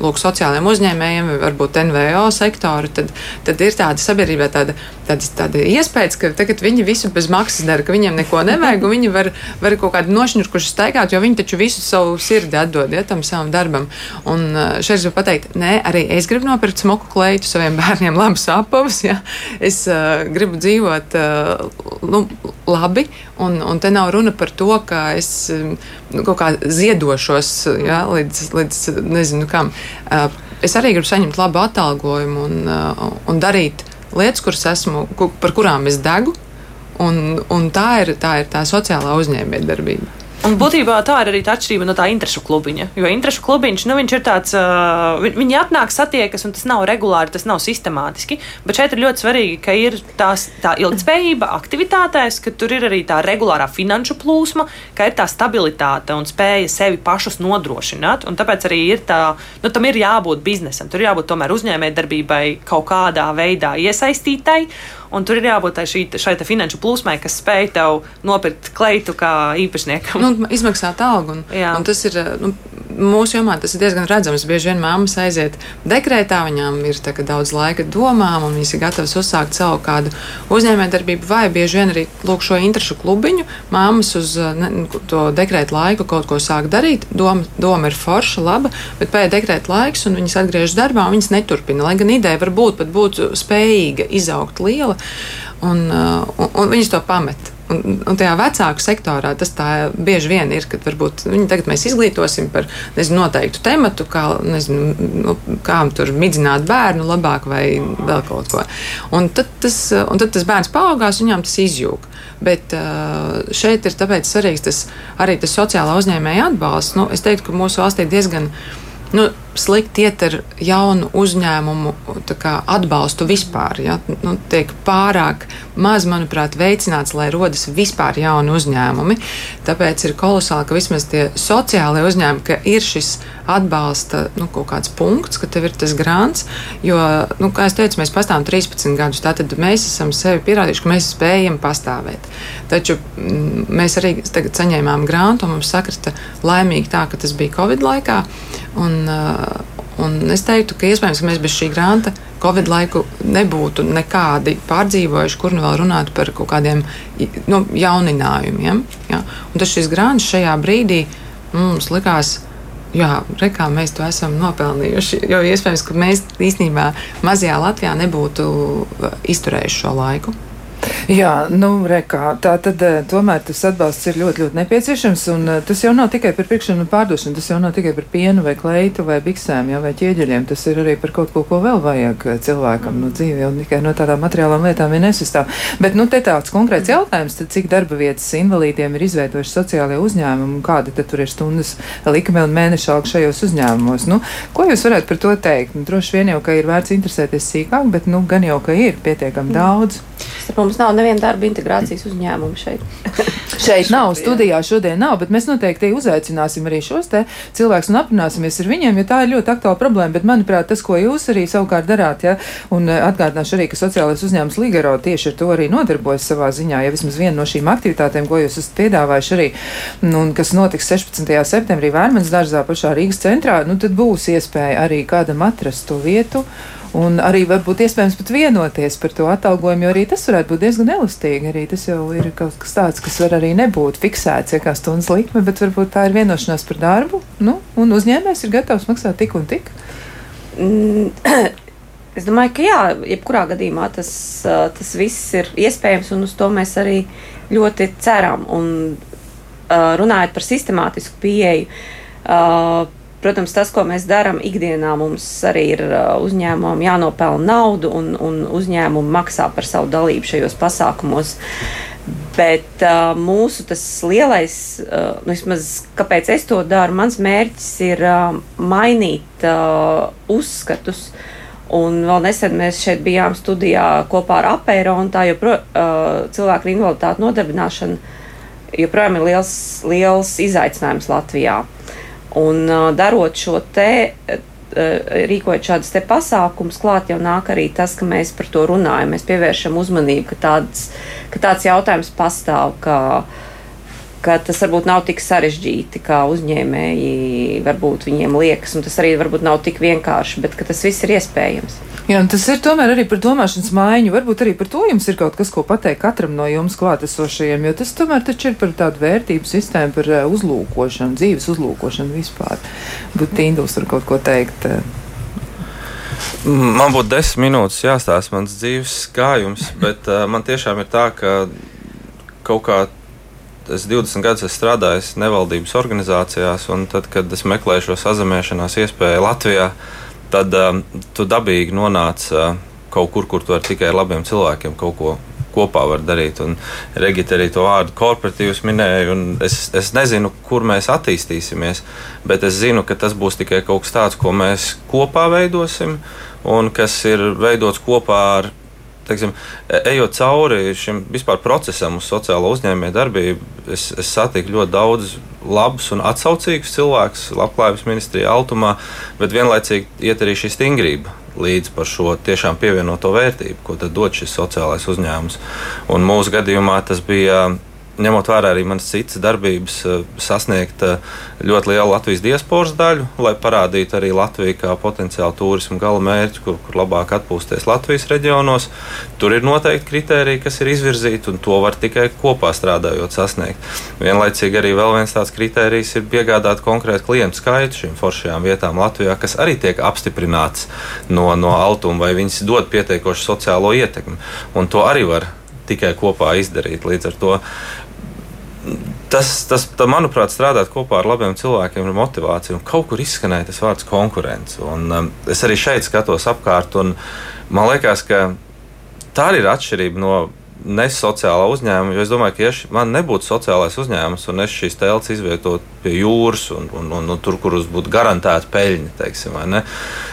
lūk, sociālajiem uzņēmējiem, varbūt NVO sektoru, tad, tad ir tāda sabiedrībā tāda, tāda, tāda iespēja, ka tagad viņi visu bez maksas dara, ka viņiem neko nevajag, un viņi var, var kaut kādu nošņurkuši staigāt, jo viņi taču visu savu sirdi atdod ja, tam savam darbam. Un uh, šeit es varu pateikt, nē, arī es gribu nopirkt smuku kleitu saviem bērniem, labus apavus. Ja. Es uh, gribu dzīvot uh, nu, labi, un, un te nav runa par to, ka es nu, kaut kā ziedošos ja, līdz, līdz nezinu kam. Es arī gribu saņemt labu atalgojumu un, un darīt lietas, kuras esmu, par kurām es degu. Un, un tā, ir, tā ir tā sociālā uzņēmējdarbība. Un būtībā tā ir arī tā atšķirība no tā interešu klubiņa. Jo interešu klubiņš, nu, viņš ir tāds, uh, viņi atnāk, satiekas, un tas nav regulāri, tas nav sistemātiski. Bet šeit ir ļoti svarīgi, ka ir tās, tā ilgspējība aktivitātēs, ka tur ir arī tā regulārā finanšu plūsma, ka ir tā stabilitāte un spēja sevi pašus nodrošināt. Un tāpēc arī ir tā, nu, tam ir jābūt biznesam, tur ir jābūt tomēr uzņēmējdarbībai kaut kādā veidā iesaistītai. Un tur ir jābūt šī, šai finanšu plūsmai, kas spēj tev nopirkt kleitu kā īpašniekam. Nu, izmaksāt algu. Un, un tas ir nu, mūsu jomā tas ir diezgan redzams. Bieži vien māmas aiziet dekrētā, viņām ir daudz laika domām, un viņas ir gatavas uzsākt savu kādu uzņēmējdarbību, vai bieži vien arī lūk šo interešu klubiņu. Māmas uz ne, to dekrēta laiku kaut ko sāk darīt. Doma, doma ir forša, laba, bet pēc dekrēta laiks, un viņas atgriežas darbā, un viņas neturpina. Lai gan ideja varbūt pat būtu spējīga izaugt liela, un, uh, un, un viņas to pamet. Un, un tajā vecāku sektorā tas tā bieži vien ir, kad varbūt viņi tagad mēs izglītosim par nezinu, noteiktu tematu, kā, nezinu, nu, kā tur midzināt bērnu labāk vai vēl kaut ko. Un tad tas, un tad tas bērns paaugās, viņam tas izjūg. Bet šeit ir tāpēc svarīgs tas, arī tas sociālā uzņēmēja atbalsts. Nu, es teiktu, ka mūsu valstī diezgan nu, slikti iet ar jaunu uzņēmumu kā, atbalstu vispār. Ja? Nu, tiek pārāk maz, manuprāt, veicināts, lai rodas vispār jauni uzņēmumi. Tāpēc ir kolosāli, ka vismaz tie sociālie uzņēmumi, ir šis atbalsta nu, kaut kāds punkts, ka tev ir tas grāns. Jo, nu, kā jau teicu, mēs pastāvam 13 gadus, tātad mēs esam sevi pierādījuši, ka mēs spējam pastāvēt. Taču m, mm, mēs arī tagad saņēmām grāntu, un mums sakrita laimīgi tā, ka tas bija Covid laikā. Un, un es teiktu, ka iespējams, ka mēs bez šī grāmata Covid laiku nebūtu nekādi pārdzīvojuši, kur nu vēl runāt par kaut kādiem nu, jauninājumiem. Ja? Un tas šis grāmatas šajā brīdī mums likās. Jā, re, kā mēs to esam nopelnījuši. Jo iespējams, ka mēs īstenībā mazajā Latvijā nebūtu izturējuši šo laiku. Jā, nu, rekā, tā tad eh, tomēr tas atbalsts ir ļoti, ļoti nepieciešams, un eh, tas jau nav tikai par pirkšanu un pārdošanu, tas jau nav tikai par pienu vai kleitu vai biksēm, jā, vai ķieģeļiem, tas ir arī par kaut ko, ko vēl vajag eh, cilvēkam, nu, dzīve jau tikai no tādām materiālām lietām vien nesastāv. Bet, nu, te tāds konkrēts jautājums, tad cik darba vietas invalīdiem ir izveidojuši sociālajie uzņēmumi, un kāda tad tur ir stundas likme un mēneša alga šajos uzņēmumos? Nu, ko jūs varētu par to teikt? Nu, droši vien jau, ka ir vērts interesēties sīkāk, bet, nu, gan jau, ka ir pietiekami daudz. Starp mums nav neviena darba integrācijas uzņēmuma šeit. šeit nav, studijā šodien nav, bet mēs noteikti uzaicināsim arī šos cilvēkus un aprunāsimies ar viņiem, jo tā ir ļoti aktuāla problēma. Bet, manuprāt, tas, ko jūs arī savukārt darāt, ja, un eh, atgādināšu arī, ka sociālais uzņēmums Ligaro tieši ar to arī nodarbojas savā ziņā, ja vismaz viena no šīm aktivitātēm, ko jūs esat piedāvājuši arī, nu, un kas notiks 16. septembrī Vērmens dārzā pašā Rīgas centrā, nu, tad būs iespēja arī kādam atrast to vietu un arī varbūt iespējams pat vienoties par to atalgojumu, jo arī tas varētu būt diezgan elastīgi. Arī tas jau ir kaut kas tāds, kas var arī nebūt fiksēts, ja kā stundas likme, bet varbūt tā ir vienošanās par darbu, nu, un uzņēmējs ir gatavs maksāt tik un tik. Mm. Es domāju, ka jā, jebkurā gadījumā tas, tas viss ir iespējams, un uz to mēs arī ļoti ceram. Un, runājot par sistemātisku pieeju, Protams, tas, ko mēs darām ikdienā, mums arī ir uh, uzņēmumam jānopelna naudu, un, un uzņēmumi maksā par savu dalību šajos pasākumos. Bet uh, mūsu tas lielais, uh, nu, vismaz kāpēc es to daru, mans mērķis ir uh, mainīt uh, uzskatus. Un vēl nesen mēs šeit bijām studijā kopā ar un tā joprojām uh, cilvēku ar invaliditāti nodarbināšana joprojām ir liels, liels izaicinājums Latvijā. Un darot šo te, rīkojot šādus te pasākumus, klāt jau nāk arī tas, ka mēs par to runājam. Mēs pievēršam uzmanību, ka, tāds, ka tāds jautājums pastāv, ka, ka tas varbūt nav tik sarežģīti, kā uzņēmēji varbūt viņiem liekas, un tas arī varbūt nav tik vienkārši, bet ka tas viss ir iespējams. Jā, tas ir tomēr arī par domāšanas maiņu. Varbūt arī par to jums ir kaut kas, ko pateikt katram no jums klātesošajiem, jo tas tomēr taču ir par tādu vērtību sistēmu, par uh, uzlūkošanu, dzīves uzlūkošanu vispār. Bet Tindus var kaut ko teikt. Uh, Man būtu desmit minūtes jāstāsta mans dzīves gājums, bet uh, man tiešām ir tā, ka kaut kā es 20 gadus esmu strādājis nevaldības organizācijās, un tad, kad es meklēju šo sazemēšanās iespēju Latvijā, tad um, tu dabīgi nonāc uh, kaut kur, kur tu ar tikai labiem cilvēkiem kaut ko kopā var darīt. Un Regita arī to vārdu korporatīvs minēja. Es, es nezinu, kur mēs attīstīsimies, bet es zinu, ka tas būs tikai kaut kas tāds, ko mēs kopā veidosim un kas ir veidots kopā ar teiksim, ejot cauri šim procesam uz sociālo uzņēmēju darbību, es, es satiku ļoti daudz labus un atsaucīgus cilvēkus Labklājības ministrijā, Altumā, bet vienlaicīgi iet arī šī stingrība līdz par šo tiešām pievienoto vērtību, ko dod šis sociālais uzņēmums. Un mūsu gadījumā tas bija ņemot vērā arī manas citas darbības, eh, sasniegt eh, ļoti lielu Latvijas diasporas daļu, lai parādītu arī Latviju kā potenciālu turismu gala mērķi, kur, kur labāk atpūsties Latvijas reģionos. Tur ir noteikti kriteriji, kas ir izvirzīti, un to var tikai kopā strādājot sasniegt. Vienlaicīgi arī vēl viens tāds kriterijs ir piegādāt konkrētu klientu skaitu šīm foršajām vietām Latvijā, kas arī tiek apstiprināts no, no Altuma, vai viņas dod pietiekošu sociālo ietekmi. Un to arī var tikai kopā izdarīt. Līdz ar to tas, tas tā, manuprāt, strādāt kopā ar labiem cilvēkiem ir motivācija. Un kaut kur izskanēja tas vārds konkurence. Un, um, es arī šeit skatos apkārt, un man liekas, ka tā ir atšķirība no nesociālā uzņēmuma. Jo es domāju, ka, ja man nebūtu sociālais uzņēmums un es šīs telpas izvietotu pie jūras un, un, un, un tur, kur būtu garantēta peļņa, teiksim, ne?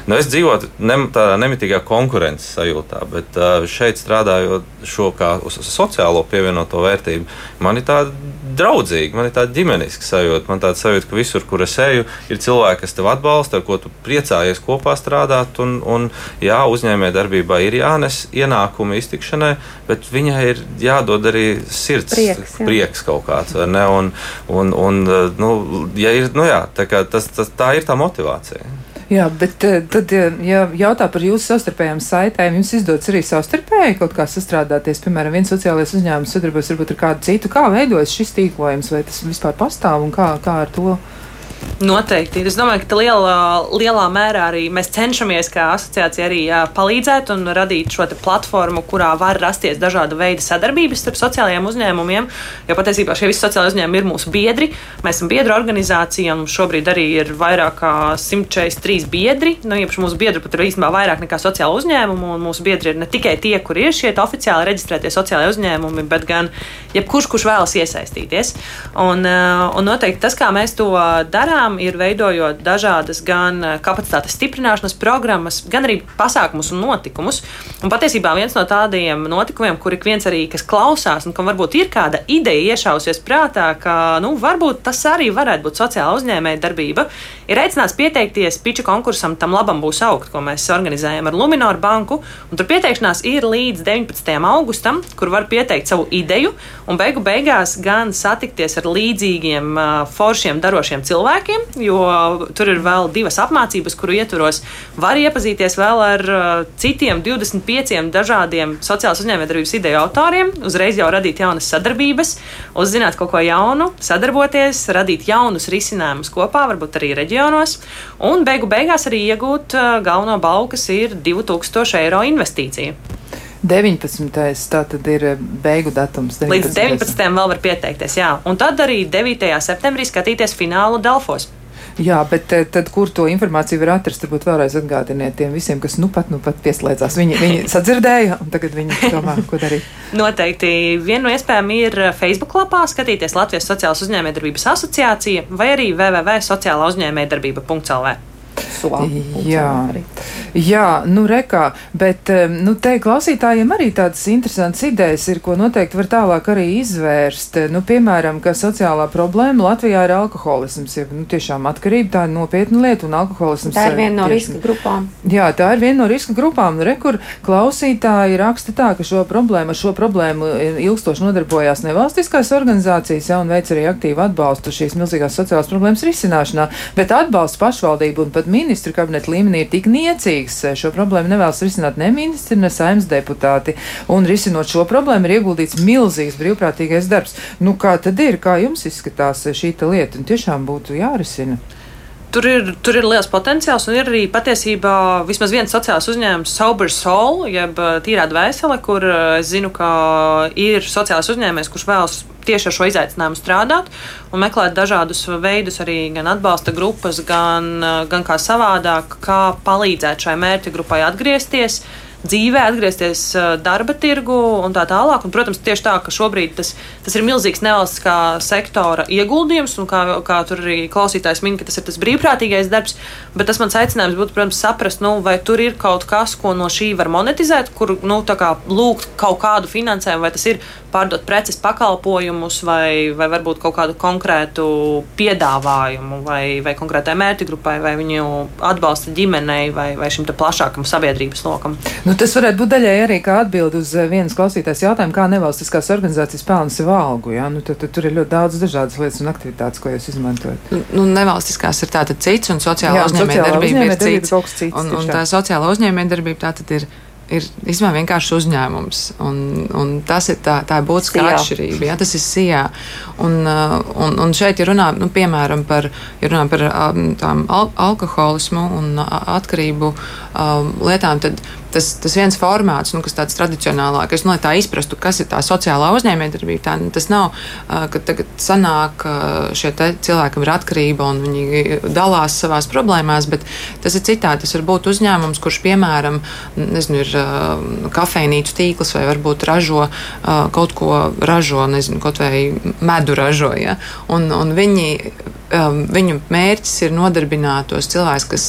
nu, es dzīvotu ne, tādā nemitīgā konkurences sajūtā, bet šeit strādājot šo kā sociālo pievienoto vērtību, man ir tāda draudzīga, man ir tāda ģimeniska sajūta. Man tāda sajūta, ka visur, kur es eju, ir cilvēki, kas tev atbalsta, ar ko tu priecājies kopā strādāt. Un, un jā, uzņēmējdarbībā ir jānes ienākumi iztikšanai, bet viņai ir jādod arī sirds prieks, jā. prieks kaut kāds. Un, un, un, nu, ja ir, nu jā, tā, tas, tas, tā ir tā motivācija. Jā, bet eh, tad, ja jautā par jūsu savstarpējām saitēm, jums izdodas arī savstarpēji kaut kā sastrādāties. Piemēram, viens sociālais uzņēmums sadarbojas varbūt ar kādu citu. Kā veidojas šis tīklojums, vai tas vispār pastāv un kā, kā ar to? Noteikti. Es domāju, ka lielā, lielā mērā arī mēs cenšamies, kā asociācija, arī palīdzēt un radīt šo platformu, kurā var rasties dažāda veida sadarbības starp sociālajiem uzņēmumiem. Jo patiesībā šie visi sociālai uzņēmumi ir mūsu biedri. Mēs esam biedru organizācija un šobrīd arī ir vairāk kā 143 biedri. Nu, īpaši mūsu biedri pat ir īstenībā vairāk nekā sociāla uzņēmuma. Mūsu biedri ir ne tikai tie, kur ir šie oficiāli reģistrētie sociālai uzņēmumi, bet gan jebkurš, kurš vēlas iesaistīties. Un, un noteikti tas, kā mēs to darām darām, ir veidojot dažādas gan eh, kapacitātes stiprināšanas programmas, gan arī pasākumus un notikumus. Un patiesībā viens no tādiem notikumiem, kur ik viens arī, kas klausās, un kam varbūt ir kāda ideja iešausies prātā, ka, nu, varbūt tas arī varētu būt sociāla uzņēmēja darbība, ir aicināts pieteikties piču konkursam Tam labam būs augt, ko mēs organizējam ar Luminoru banku. Tur pieteikšanās ir līdz 19. augustam, kur var pieteikt savu ideju un beigu beigās gan satikties ar līdzīgiem foršiem darošiem cilvēkiem jo tur ir vēl divas apmācības, kuru ietvaros var iepazīties vēl ar citiem 25 dažādiem sociālās uzņēmējdarbības ideju autoriem, uzreiz jau radīt jaunas sadarbības, uzzināt kaut ko jaunu, sadarboties, radīt jaunus risinājumus kopā, varbūt arī reģionos, un beigu beigās arī iegūt uh, galveno balvu, kas ir 2000 eiro investīcija. 19. tā tad ir eh, beigu datums. 19. Līdz 19. vēl var pieteikties, jā. Un tad arī 9. septembrī skatīties finālu Delfos. Jā, bet tad, tad kur to informāciju var atrast? Varbūt vēlreiz atgādiniet tiem visiem, kas nu pat, nu pat pieslēdzās. Viņi, viņi sadzirdēja, un tagad viņi domā, ko darīt. Noteikti viena no iespējām ir Facebook lapā skatīties Latvijas Sociālās uzņēmējdarbības asociācija vai arī www.sociālā uzņēmējdarbība.lv. Jā, jā, nu rekā, bet nu, te klausītājiem arī tādas interesantas idejas ir, ko noteikti var tālāk arī izvērst. Nu, piemēram, ka sociālā problēma Latvijā ir alkoholisms. Ja, nu, tiešām atkarība tā ir nopietna lieta un alkoholisms. Tā ir viena no tieši, riska grupām. Jā, tā ir viena no riska grupām. Nu, re, kur klausītāji raksta tā, ka šo problēmu, ar šo problēmu ilgstoši nodarbojās nevalstiskās organizācijas, ja, un veic arī aktīvu atbalstu šīs milzīgās sociālās problēmas risināšanā, bet atbalsts pašvaldību un pat ministru kabineta līmenī ir tik niecīgs. Šo problēmu nevēlas risināt ne ministri, ne saimnes deputāti. Un risinot šo problēmu, ir ieguldīts milzīgs brīvprātīgais darbs. Nu, kā tad ir? Kā jums izskatās šī lieta? Un tiešām būtu jārisina. Tur ir, tur ir liels potenciāls, un ir arī patiesībā vismaz viens sociāls uzņēmums, Sober Soul, jeb tīrā dvēsele, kur es zinu, ka ir sociāls uzņēmējs, kurš vēlas tieši ar šo izaicinājumu strādāt un meklēt dažādus veidus, arī gan atbalsta grupas, gan, gan kā savādāk, kā palīdzēt šai mērķa grupai atgriezties dzīvē, atgriezties darba tirgu un tā tālāk. Un, protams, tieši tā, ka šobrīd tas, tas ir milzīgs nevalstiskā sektora ieguldījums, un kā, kā tur arī klausītājs min, ka tas ir tas brīvprātīgais darbs, bet tas mans aicinājums būtu, protams, saprast, nu, vai tur ir kaut kas, ko no šī var monetizēt, kur, nu, tā kā lūgt kaut kādu finansējumu, vai tas ir pārdot preces, pakalpojumus, vai, vai varbūt kaut kādu konkrētu piedāvājumu, vai, vai konkrētai mērķa grupai, vai viņu atbalsta ģimenei, vai, vai šim plašākam sabiedrības lokam. Nu, tas varētu būt daļai arī kā atbild uz eh, vienas klausītājas jautājumu, kā nevalstiskās organizācijas pelna sev algu. Ja? Nu, tad, tad tur ir ļoti daudz dažādas lietas un aktivitātes, ko jūs izmantojat. Nu, nu nevalstiskās ir tātad cits, un sociāla uzņēmējdarbība ir cits. cits un, un tā sociāla uzņēmējdarbība tātad ir ir īstenībā vienkārši uzņēmums. Un, un tas ir tā, tā būtiska atšķirība. Jā, tas ir sijā. Un, uh, un, un šeit ir runā, nu, piemēram, par, runā par um, tām al alkoholismu un atkarību um, lietām, tad tas, tas viens formāts, nu, kas tāds tradicionālākais, nu, lai tā izprastu, kas ir tā sociālā uzņēmējdarbība, tā, tas nav, ka tagad sanāk šie cilvēki ir atkarība un viņi dalās savās problēmās, bet tas ir citādi. Tas var būt uzņēmums, kurš, piemēram, nezinu, ir kafejnīcu tīkls vai varbūt ražo kaut ko ražo, nezinu, kaut vai medu ražo, ja? un, un viņi um, viņu mērķis ir nodarbināt tos cilvēkus, kas,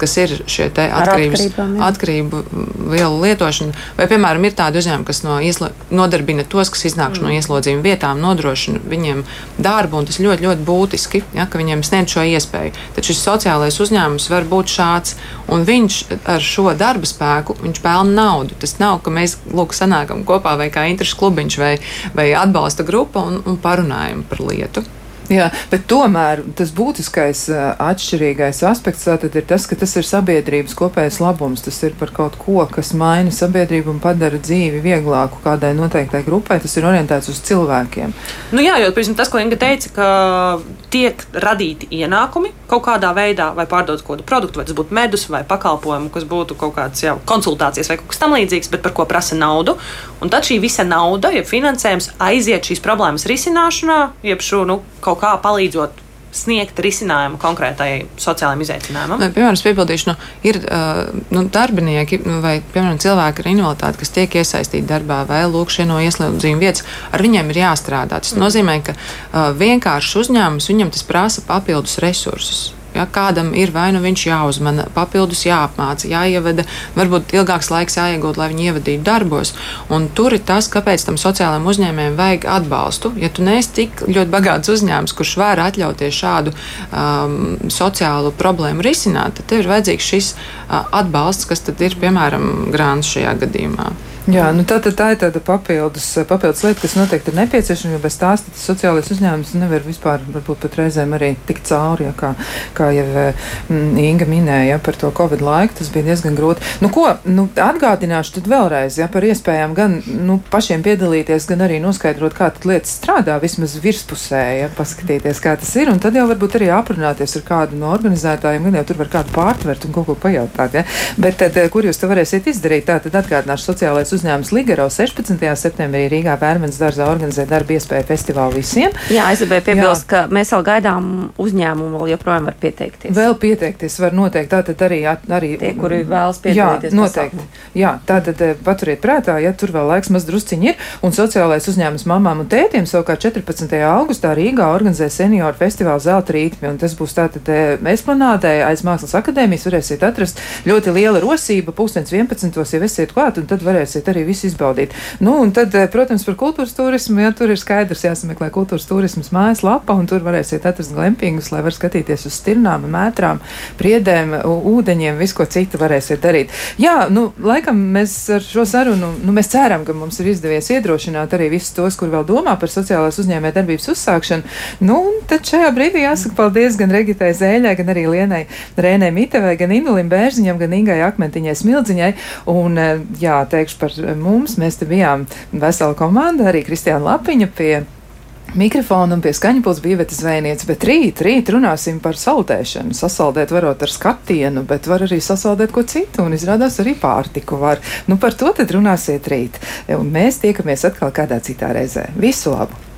kas ir šie atkarību vielu lietošana. Vai, piemēram, ir tādi uzņēmumi, kas no ieslo, nodarbina tos, kas iznāk mm. no ieslodzījuma vietām, nodrošina viņiem darbu, un tas ļoti, ļoti būtiski, ja, ka viņiem sniedz šo iespēju. Tad šis sociālais uzņēmums var būt šāds, un viņš ar šo darba spēku pelna naudu. Tas nav, ka mēs lūk, sanākam kopā vai kā interešu klubiņš vai, vai atbalsta grupa un, un parunājam par lietu. Jā, bet tomēr tas būtiskais atšķirīgais aspekts ir tas, ka tas ir sabiedrības kopējais labums. Tas ir par kaut ko, kas maina sabiedrību un padara dzīvi vieglāku kādai noteiktai grupai. Tas ir orientēts uz cilvēkiem. Nu jā, jo piemēram, tas, ko Inga teica, ka tiek radīti ienākumi kaut kādā veidā, vai pārdot kaut kādu produktu, vai tas būtu medus vai pakalpojumu, kas būtu kaut kāds jau konsultācijas vai kaut kas tamlīdzīgs, bet par ko prasa naudu. Un tad šī visa nauda, ja finansējums aiziet šīs problēmas risināšanā, jeb šo nu, kaut kā palīdzot sniegt risinājumu konkrētai sociālajam izaicinājumam? Vai, piemēram, piebildīšu, nu, ir nu, darbinieki vai, piemēram, cilvēki ar invaliditāti, kas tiek iesaistīti darbā vai lūk šie no ieslodzījuma vietas, ar viņiem ir jāstrādā. Tas mm. nozīmē, ka vienkāršs uzņēmums viņam tas prasa papildus resursus. Ja, kādam ir vai nu viņš jāuzmana, papildus jāapmāca, jāievada, varbūt ilgāks laiks jāiegūt, lai viņi ievadītu darbos. Un tur ir tas, kāpēc tam sociālajam uzņēmējam vajag atbalstu. Ja tu neesi tik ļoti bagāts uzņēmums, kurš var atļauties šādu um, sociālu problēmu risināt, tad tev ir vajadzīgs šis uh, atbalsts, kas ir piemēram grāns šajā gadījumā. Jā, nu tā, tā, tā ir tāda papildus, papildus lieta, kas noteikti ir nepieciešama, jo bez tās sociālais uzņēmums nevar vispār, varbūt pat reizēm arī tikt cauri, ja, kā, kā jau mm, Inga minēja ja, par to Covid laiku, tas bija diezgan grūti. Nu, ko, nu, atgādināšu tad vēlreiz ja, par iespējām gan nu, pašiem piedalīties, gan arī noskaidrot, kā tad lietas strādā, vismaz virspusē, ja, paskatīties, kā tas ir, un tad jau varbūt arī aprunāties ar kādu no organizētājiem, gan jau tur var kādu pārtvert un kaut ko pajautāt. Ja. Bet tad, kur jūs to varēsiet izdarīt, tā tad atgādināšu sociālais sociālais uzņēmums Ligaro 16. septembrī Rīgā Pērmens dārzā organizē darba iespēju festivālu visiem. Jā, es gribēju piebilst, ka mēs vēl gaidām uzņēmumu, vēl joprojām var pieteikties. Vēl pieteikties var noteikti. Tātad arī, arī Tie, kuri vēlas Jā, piedalīties. noteikti. Jā, tātad eh, paturiet prātā, ja tur vēl laiks maz drusciņi ir. Un sociālais uzņēmums mamām un tētiem savukārt 14. augustā Rīgā organizē senioru festivālu Zelta rītmi. Un tas būs tātad eh, esplanādē aiz Mākslas akadēmijas. Varēsiet atrast ļoti liela rosība, pūkstens 11. jau esiet klāt, un tad varēsiet arī visu izbaudīt. Nu, un tad, eh, protams, par kultūras turismu, ja tur ir skaidrs jāsameklē kultūras turismas mājaslapa, un tur varēsiet atrast glempingus, lai var skatīties uz stirnām, mētrām, priedēm, ūdeņiem, visu ko citu varēsiet darīt. Jā, nu, laikam mēs ar šo sarunu, nu, mēs ceram, ka mums ir izdevies iedrošināt arī visus tos, kur vēl domā par sociālās uzņēmē darbības uzsākšanu. Nu, un tad šajā brīdī jāsaka paldies gan Regitai Zēļai, gan arī Lienai Rēnai Mitevai, gan Inulim Bērziņam, gan Ingai Akmentiņai Smildziņai. Un, eh, jā, teikšu par mums, mēs te bijām vesela komanda, arī Kristiāna Lapiņa pie mikrofona un pie skaņa puses bija Vietas zvejniece, bet rīt, rīt runāsim par saldēšanu. Sasaldēt varot ar skatienu, bet var arī sasaldēt ko citu, un izrādās arī pārtiku var. Nu, par to tad runāsiet rīt. Un mēs tiekamies atkal kādā citā reizē. Visu labu!